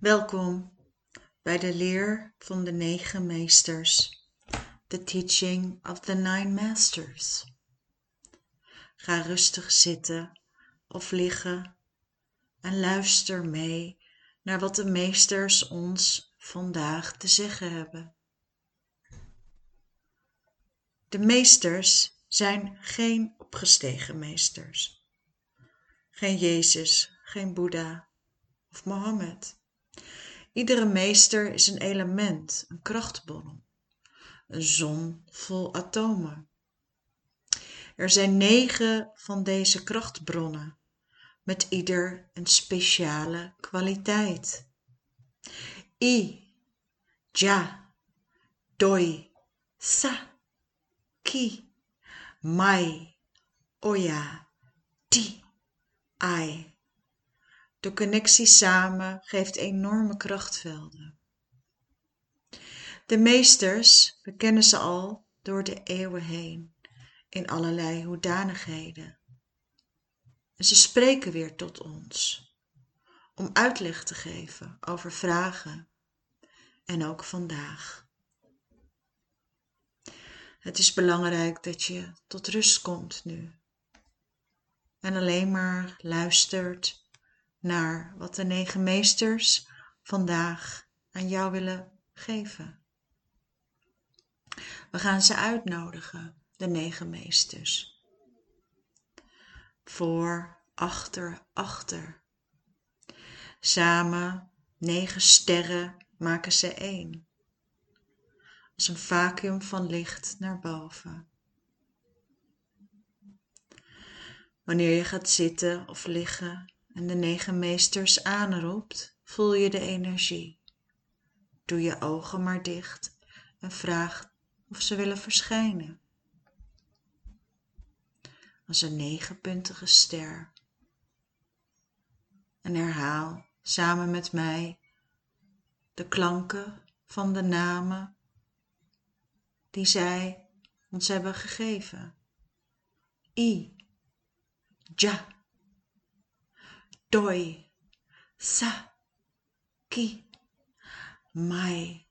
Welkom bij de leer van de negen meesters, the teaching of the nine masters. Ga rustig zitten of liggen en luister mee naar wat de meesters ons vandaag te zeggen hebben. De meesters zijn geen opgestegen meesters. Geen Jezus, geen Boeddha of Mohammed. Iedere meester is een element, een krachtbron, een zon vol atomen. Er zijn negen van deze krachtbronnen, met ieder een speciale kwaliteit. I, Ja, Doi, Sa, Ki, Mai, Oya, Ti, Ai. De connectie samen geeft enorme krachtvelden. De meesters, we kennen ze al door de eeuwen heen, in allerlei hoedanigheden. En ze spreken weer tot ons, om uitleg te geven over vragen en ook vandaag. Het is belangrijk dat je tot rust komt nu en alleen maar luistert naar wat de negen meesters vandaag aan jou willen geven. We gaan ze uitnodigen, de negen meesters. Voor, achter, achter. Samen, negen sterren, maken ze één. Als een vacuüm van licht naar boven. Wanneer je gaat zitten of liggen, en de negen meesters aanroept, voel je de energie. Doe je ogen maar dicht en vraag of ze willen verschijnen. Als een negenpuntige ster. En herhaal samen met mij de klanken van de namen die zij ons hebben gegeven. I, Ja, doi, sa, ki, mai,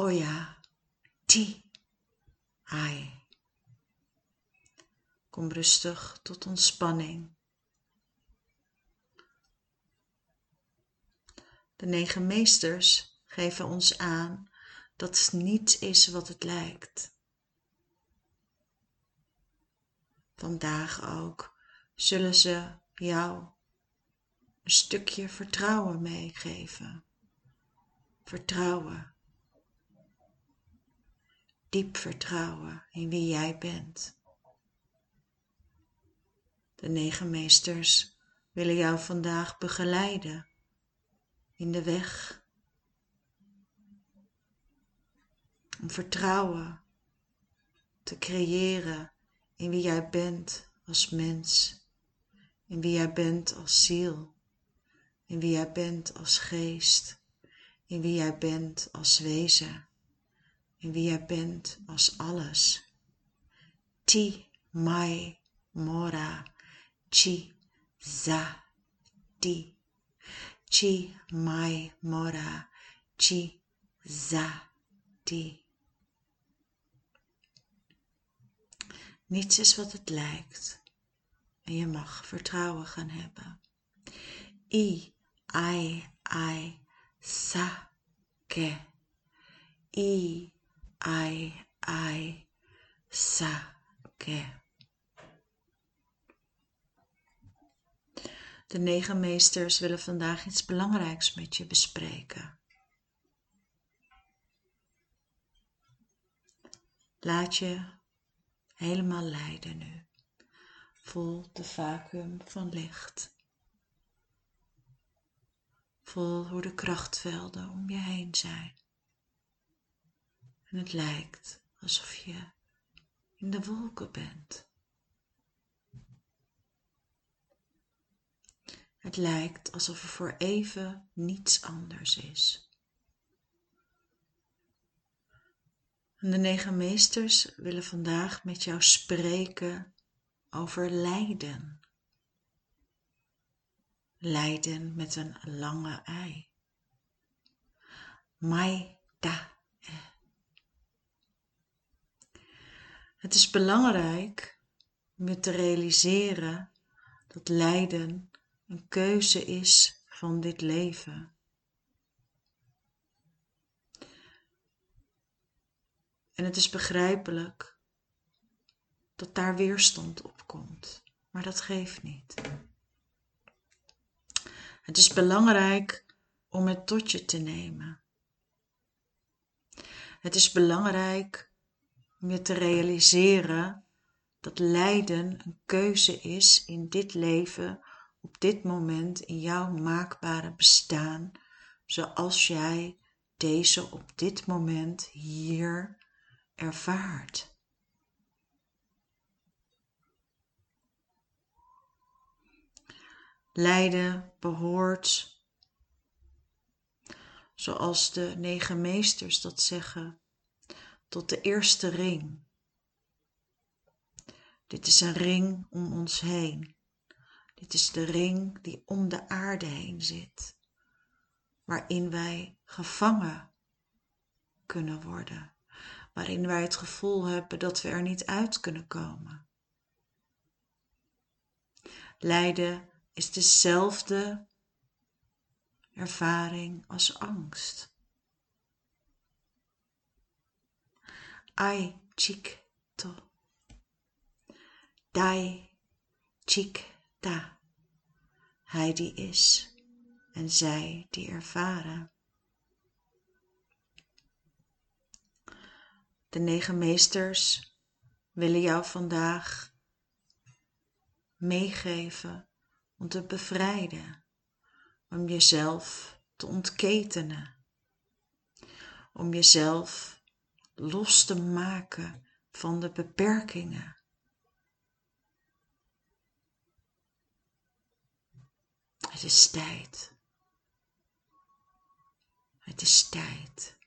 oya, ti, ai. Kom rustig tot ontspanning. De negen meesters geven ons aan dat niets is wat het lijkt. Vandaag ook zullen ze jou een stukje vertrouwen meegeven. Vertrouwen. Diep vertrouwen in wie jij bent. De negen meesters willen jou vandaag begeleiden in de weg. Om vertrouwen te creëren in wie jij bent als mens, in wie jij bent als ziel in wie jij bent als geest, in wie jij bent als wezen, in wie jij bent als alles. Ti, mai, mora, chi, za, di. Chi, mai, mora, chi, za, di. Niets is wat het lijkt en je mag vertrouwen gaan hebben. I, ai, ai, sa, ke. I, ai, ai, sa, ke. De negen meesters willen vandaag iets belangrijks met je bespreken. Laat je helemaal leiden nu. Voel de vacuüm van licht. Hoe de krachtvelden om je heen zijn. En het lijkt alsof je in de wolken bent. Het lijkt alsof er voor even niets anders is. En de negen meesters willen vandaag met jou spreken over lijden lijden met een lange ei. mai da. Het is belangrijk je te realiseren dat lijden een keuze is van dit leven. En het is begrijpelijk dat daar weerstand op komt, maar dat geeft niet. Het is belangrijk om het tot je te nemen. Het is belangrijk om je te realiseren dat lijden een keuze is in dit leven, op dit moment, in jouw maakbare bestaan, zoals jij deze op dit moment hier ervaart. Lijden behoort, zoals de negen meesters dat zeggen, tot de eerste ring. Dit is een ring om ons heen. Dit is de ring die om de aarde heen zit, waarin wij gevangen kunnen worden, waarin wij het gevoel hebben dat we er niet uit kunnen komen. Lijden is dezelfde ervaring als angst. Ai chik to. Dai chik ta. Hij die is en zij die ervaren. De negen meesters willen jou vandaag meegeven om te bevrijden, om jezelf te ontketenen, om jezelf los te maken van de beperkingen. Het is tijd. Het is tijd.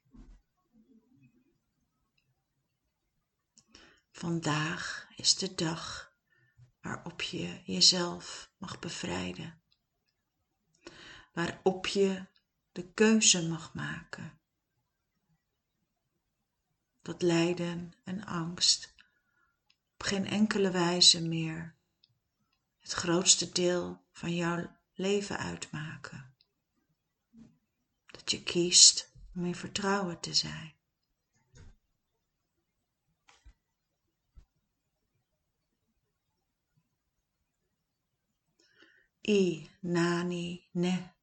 Vandaag is de dag waarop je jezelf mag bevrijden. Waarop je de keuze mag maken. Dat lijden en angst op geen enkele wijze meer het grootste deel van jouw leven uitmaken. Dat je kiest om in vertrouwen te zijn. I nani ne.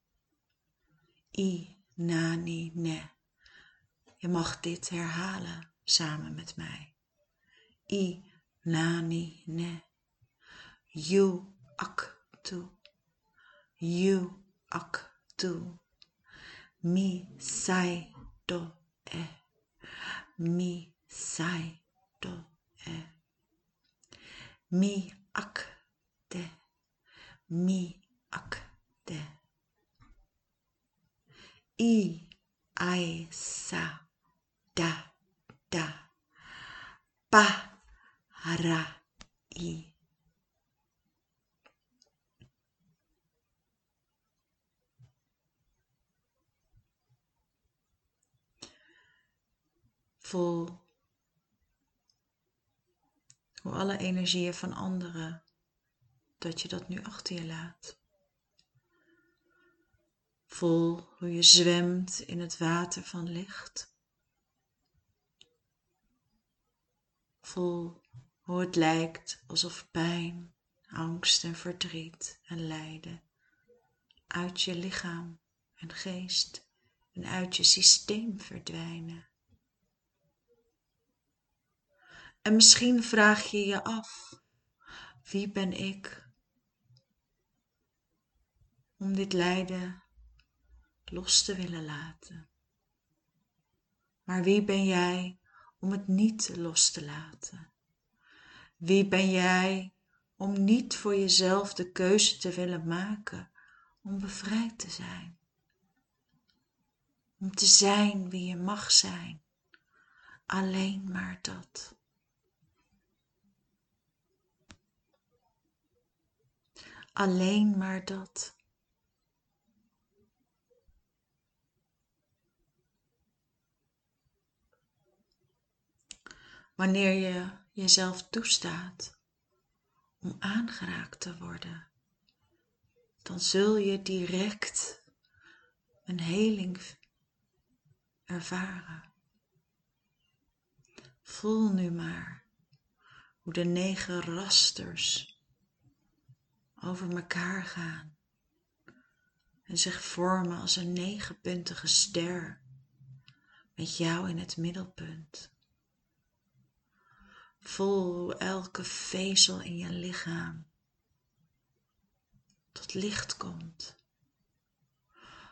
I nani ne. Je mag dit herhalen samen met mij. I nani ne. You ak tu. You ak tu. Mi sai do e. Mi sai do e. Mi ak te mi akte. I ai sa da da pa ra i. Voel hoe alle energieën van anderen dat je dat nu achter je laat. Voel hoe je zwemt in het water van licht. Voel hoe het lijkt alsof pijn, angst en verdriet en lijden uit je lichaam en geest en uit je systeem verdwijnen. En misschien vraag je je af, wie ben ik om dit lijden los te willen laten. Maar wie ben jij om het niet los te laten? Wie ben jij om niet voor jezelf de keuze te willen maken om bevrijd te zijn? Om te zijn wie je mag zijn. Alleen maar dat. Alleen maar dat. Wanneer je jezelf toestaat om aangeraakt te worden, dan zul je direct een heling ervaren. Voel nu maar hoe de negen rasters over elkaar gaan en zich vormen als een negenpuntige ster met jou in het middelpunt. Voel hoe elke vezel in je lichaam tot licht komt.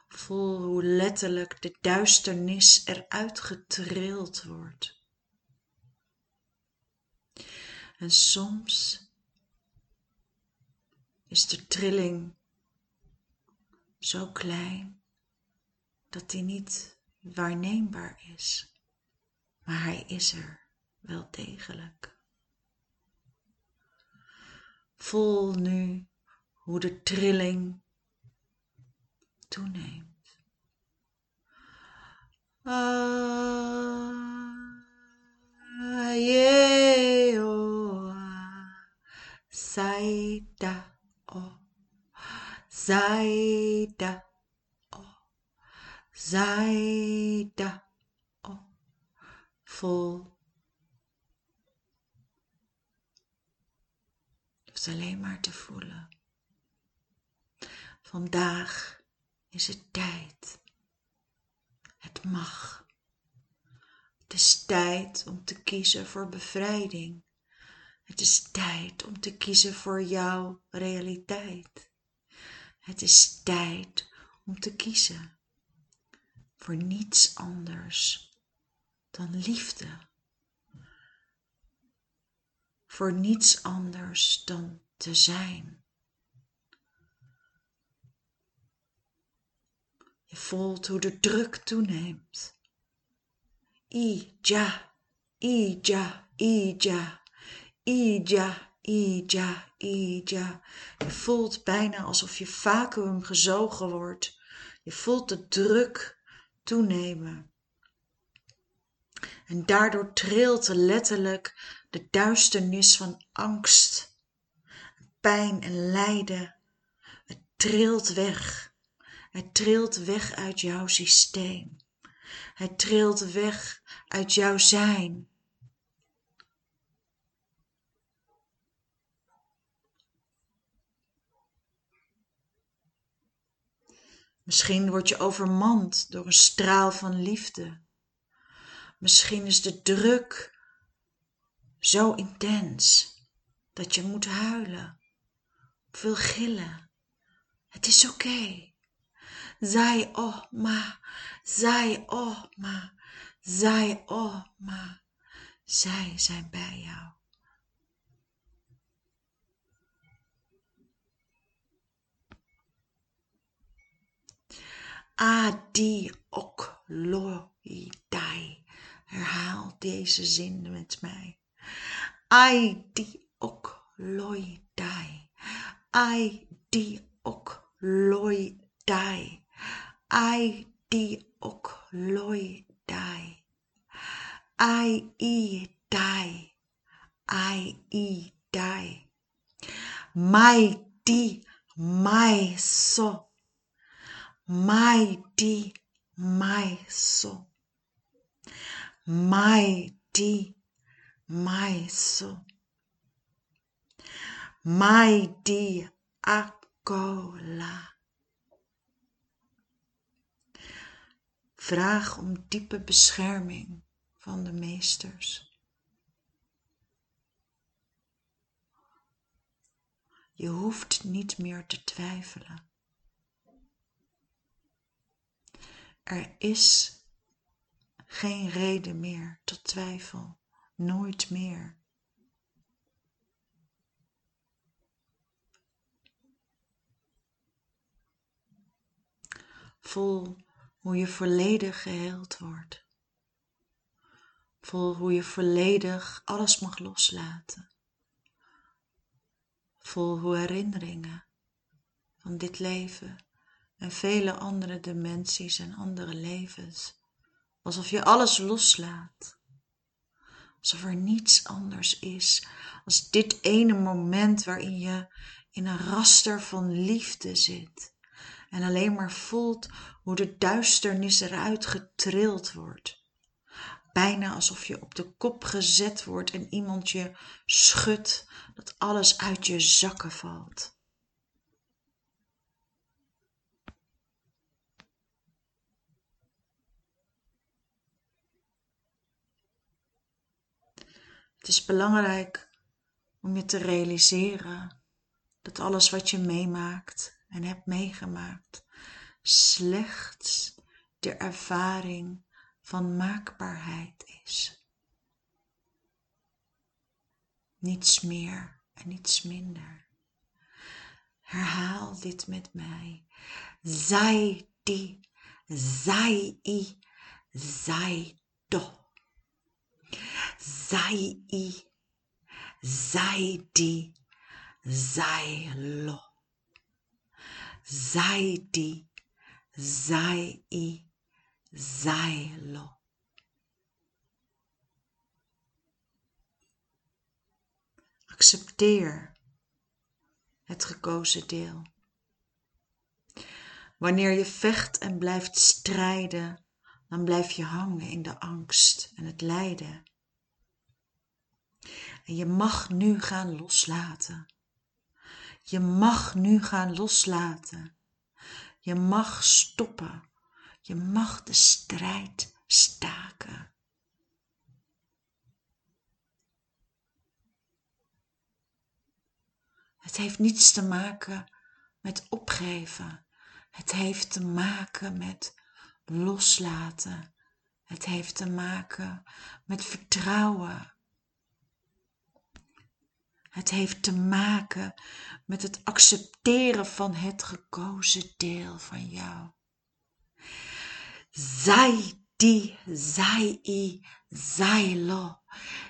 Voel hoe letterlijk de duisternis eruit getrild wordt. En soms is de trilling zo klein dat die niet waarneembaar is, maar hij is er wel degelijk. Voel nu hoe de trilling toeneemt. Ah, yeah, oh, saida, oh, saida, oh, saida, oh, vol alleen maar te voelen. Vandaag is het tijd. Het mag. Het is tijd om te kiezen voor bevrijding. Het is tijd om te kiezen voor jouw realiteit. Het is tijd om te kiezen voor niets anders dan liefde voor niets anders dan te zijn. Je voelt hoe de druk toeneemt. Ija, ija, ija, ija, ija, ija. Je voelt bijna alsof je vacuüm gezogen wordt. Je voelt de druk toenemen. En daardoor trilt letterlijk de duisternis van angst, pijn en lijden. Het trilt weg. Het trilt weg uit jouw systeem. Het trilt weg uit jouw zijn. Misschien word je overmand door een straal van liefde. Misschien is de druk zo intens dat je moet huilen of wil gillen. Het is oké. Zij oh ma, zij oh ma, zij oh. Zij zijn bij jou. Adi ok dai. Herhaal deze zin met mij. Ai di ok loi dai. Ai di ok loi dai. Ai di ok loi dai. Ai i dai. Ai i dai. Mai di mai so. Mai di mai so. Mai di maiso. Mai di akola. Vraag om diepe bescherming van de meesters. Je hoeft niet meer te twijfelen. Er is geen reden meer tot twijfel nooit meer. Voel hoe je volledig geheeld wordt. Voel hoe je volledig alles mag loslaten. Voel hoe herinneringen van dit leven en vele andere dimensies en andere levens, alsof je alles loslaat Alsof er niets anders is als dit ene moment waarin je in een raster van liefde zit. En alleen maar voelt hoe de duisternis eruit getrild wordt. Bijna alsof je op de kop gezet wordt en iemand je schudt dat alles uit je zakken valt. Het is belangrijk om je te realiseren dat alles wat je meemaakt en hebt meegemaakt slechts de ervaring van maakbaarheid is. Niets meer en niets minder. Herhaal dit met mij. Zij die, zij i, zij do. Zij i, zij die, zij lo. Zij die, zij i, zij lo. Accepteer het gekozen deel. Wanneer je vecht en blijft strijden, dan blijf je hangen in de angst en het lijden. En je mag nu gaan loslaten. Je mag nu gaan loslaten. Je mag stoppen. Je mag de strijd staken. Het heeft niets te maken met opgeven. Het heeft te maken met loslaten. Het heeft te maken met vertrouwen. Het heeft te maken met het accepteren van het gekozen deel van jou. Zij die, zij i, zij lo.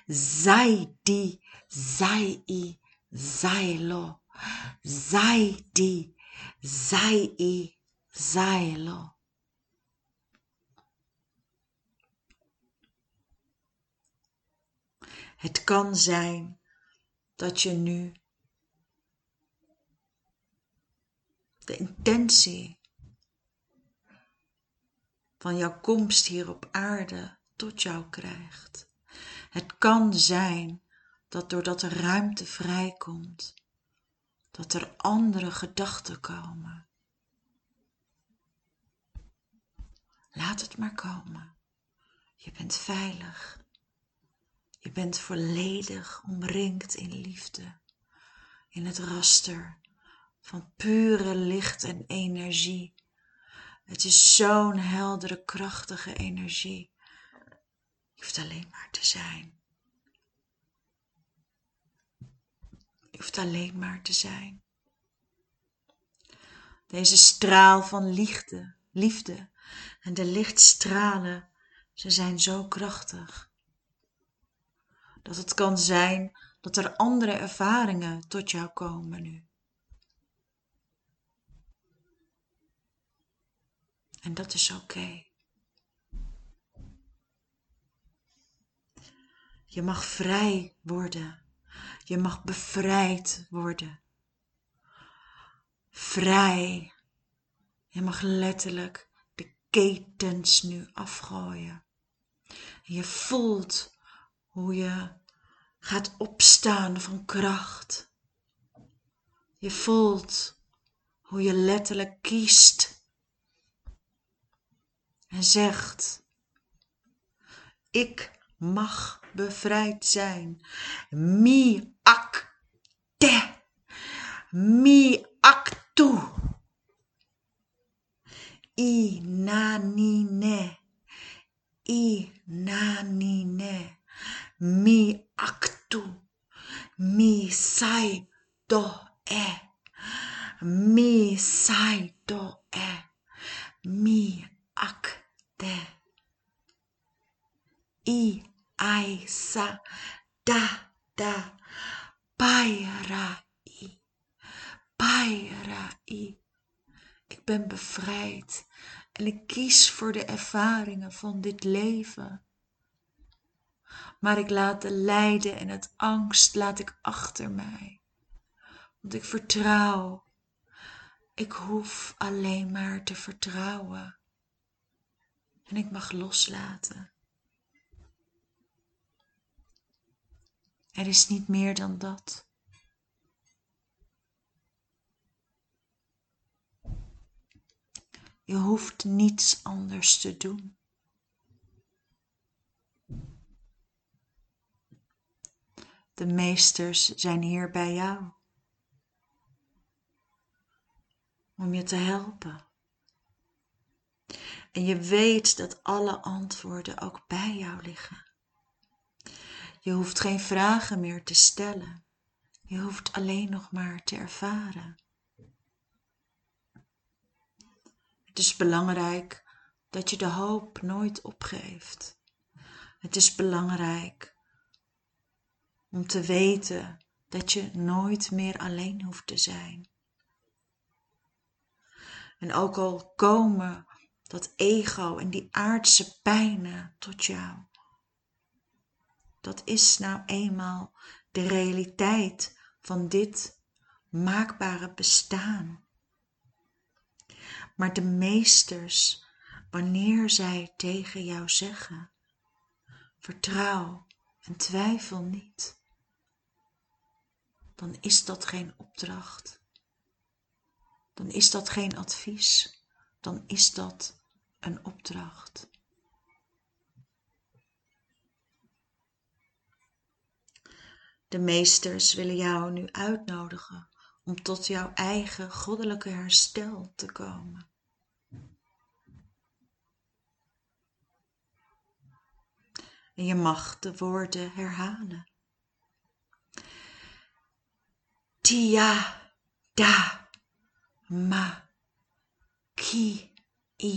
Zij die, zij i, zij lo. Zij die, zij i, zij lo. Het kan zijn dat je nu de intentie van jouw komst hier op aarde tot jou krijgt. Het kan zijn dat doordat er ruimte vrijkomt, dat er andere gedachten komen. Laat het maar komen. Je bent veilig. Je bent volledig omringd in liefde, in het raster van pure licht en energie. Het is zo'n heldere, krachtige energie. Je hoeft alleen maar te zijn. Je hoeft alleen maar te zijn. Deze straal van liefde, liefde en de lichtstralen, ze zijn zo krachtig dat het kan zijn dat er andere ervaringen tot jou komen nu. En dat is oké. Je mag vrij worden. Je mag bevrijd worden. Vrij. Je mag letterlijk de ketens nu afgooien. je voelt hoe je gaat opstaan van kracht. Je voelt hoe je letterlijk kiest en zegt: Ik mag bevrijd zijn. Mi ak te, mi ak tu. I na ni ne, i na ni ne mi aktu, mi sai do e, mi sai do e, mi akte. I ai sa da da. Paira i, paira i. Ik ben bevrijd en ik kies voor de ervaringen van dit leven maar ik laat de lijden en het angst laat ik achter mij. Want ik vertrouw. Ik hoef alleen maar te vertrouwen. En ik mag loslaten. Er is niet meer dan dat. Je hoeft niets anders te doen. De meesters zijn hier bij jou om je te helpen. En je weet dat alle antwoorden ook bij jou liggen. Je hoeft geen vragen meer te stellen. Je hoeft alleen nog maar te ervaren. Het is belangrijk dat je de hoop nooit opgeeft. Het is belangrijk om te weten dat je nooit meer alleen hoeft te zijn. En ook al komen dat ego en die aardse pijnen tot jou, dat is nou eenmaal de realiteit van dit maakbare bestaan. Maar de meesters, wanneer zij tegen jou zeggen, vertrouw en twijfel niet, dan is dat geen opdracht. Dan is dat geen advies. Dan is dat een opdracht. De meesters willen jou nu uitnodigen om tot jouw eigen goddelijke herstel te komen. En je mag de woorden herhalen. Tia da ma ki i.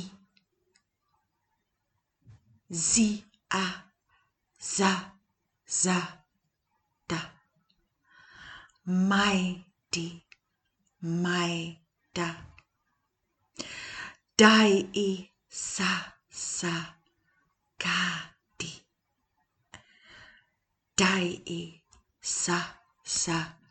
Zi a za za da. Mai di mai da. Dai i sa sa ka di. Dai i sa sa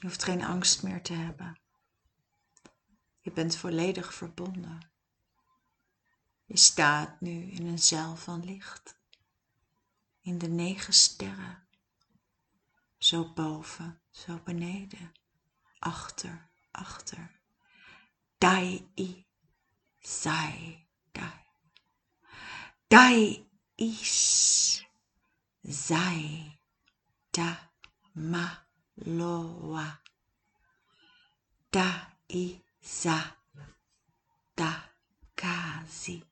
Je hoeft geen angst meer te hebben. Je bent volledig verbonden. Je staat nu in een zeil van licht, in de negen sterren, zo boven zo beneden, achter, achter. Dai i, sai, dai. Dai is, zai, da, ma, loa. Da, i, za, da, kazi.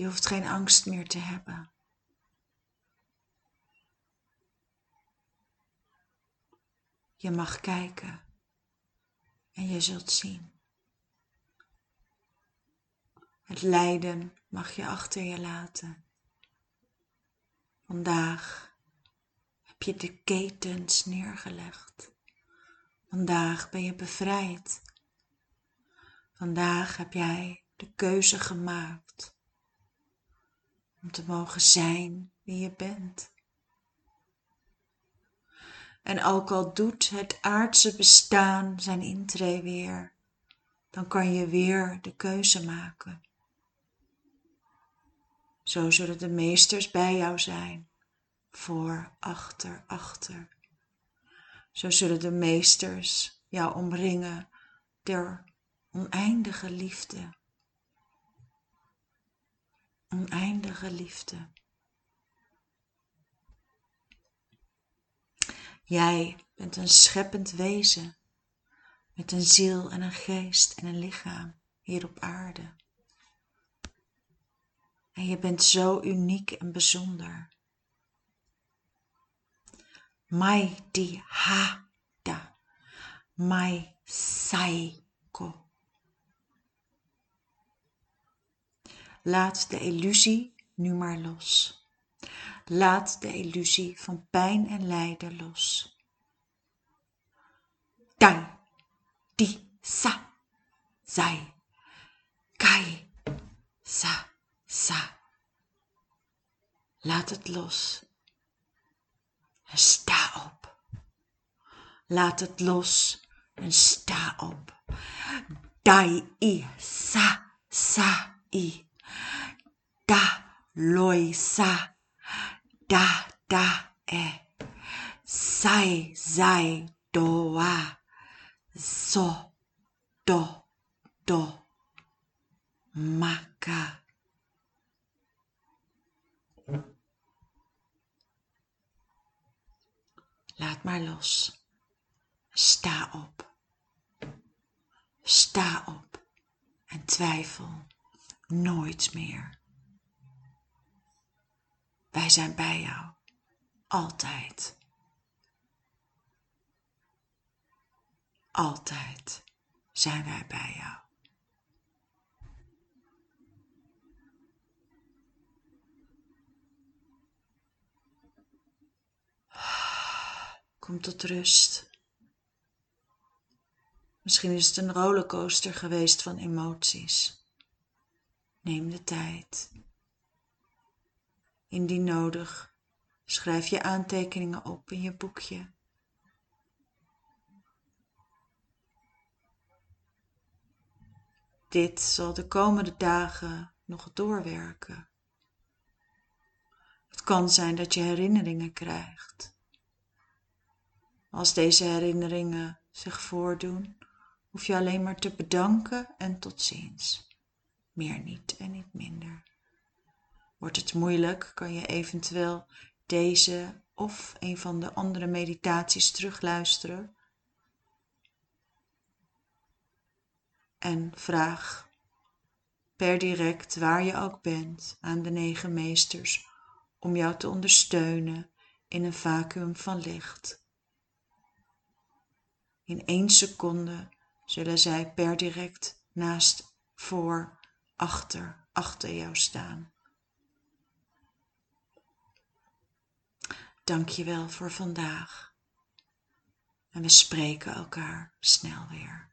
Je hoeft geen angst meer te hebben. Je mag kijken en je zult zien. Het lijden mag je achter je laten. Vandaag heb je de ketens neergelegd. Vandaag ben je bevrijd. Vandaag heb jij de keuze gemaakt om te mogen zijn wie je bent. En ook al doet het aardse bestaan zijn intree weer, dan kan je weer de keuze maken. Zo zullen de meesters bij jou zijn, voor, achter, achter. Zo zullen de meesters jou omringen der oneindige liefde oneindige liefde. Jij bent een scheppend wezen met een ziel en een geest en een lichaam hier op aarde. En je bent zo uniek en bijzonder. Mai di hada, mai saiko. Laat de illusie nu maar los. Laat de illusie van pijn en lijden los. Dai, di, sa, zij, kai, sa, sa. Laat het los. En sta op. Laat het los en sta op. Dai, i, sa, sa, i. Da, loi, sa. Da da e. Sai sai do wa. So do do. Maka. Laat maar los. Sta op. Sta op en twijfel nooit meer. Wij zijn bij jou. Altijd. Altijd zijn wij bij jou. Kom tot rust. Misschien is het een rollercoaster geweest van emoties. Neem de tijd. Indien nodig, schrijf je aantekeningen op in je boekje. Dit zal de komende dagen nog doorwerken. Het kan zijn dat je herinneringen krijgt. Als deze herinneringen zich voordoen, hoef je alleen maar te bedanken en tot ziens. Meer niet en niet minder. Wordt het moeilijk, kan je eventueel deze of een van de andere meditaties terugluisteren. En vraag per direct waar je ook bent aan de negen meesters om jou te ondersteunen in een vacuüm van licht. In één seconde zullen zij per direct naast, voor, achter, achter jou staan. Dank je wel voor vandaag. En we spreken elkaar snel weer.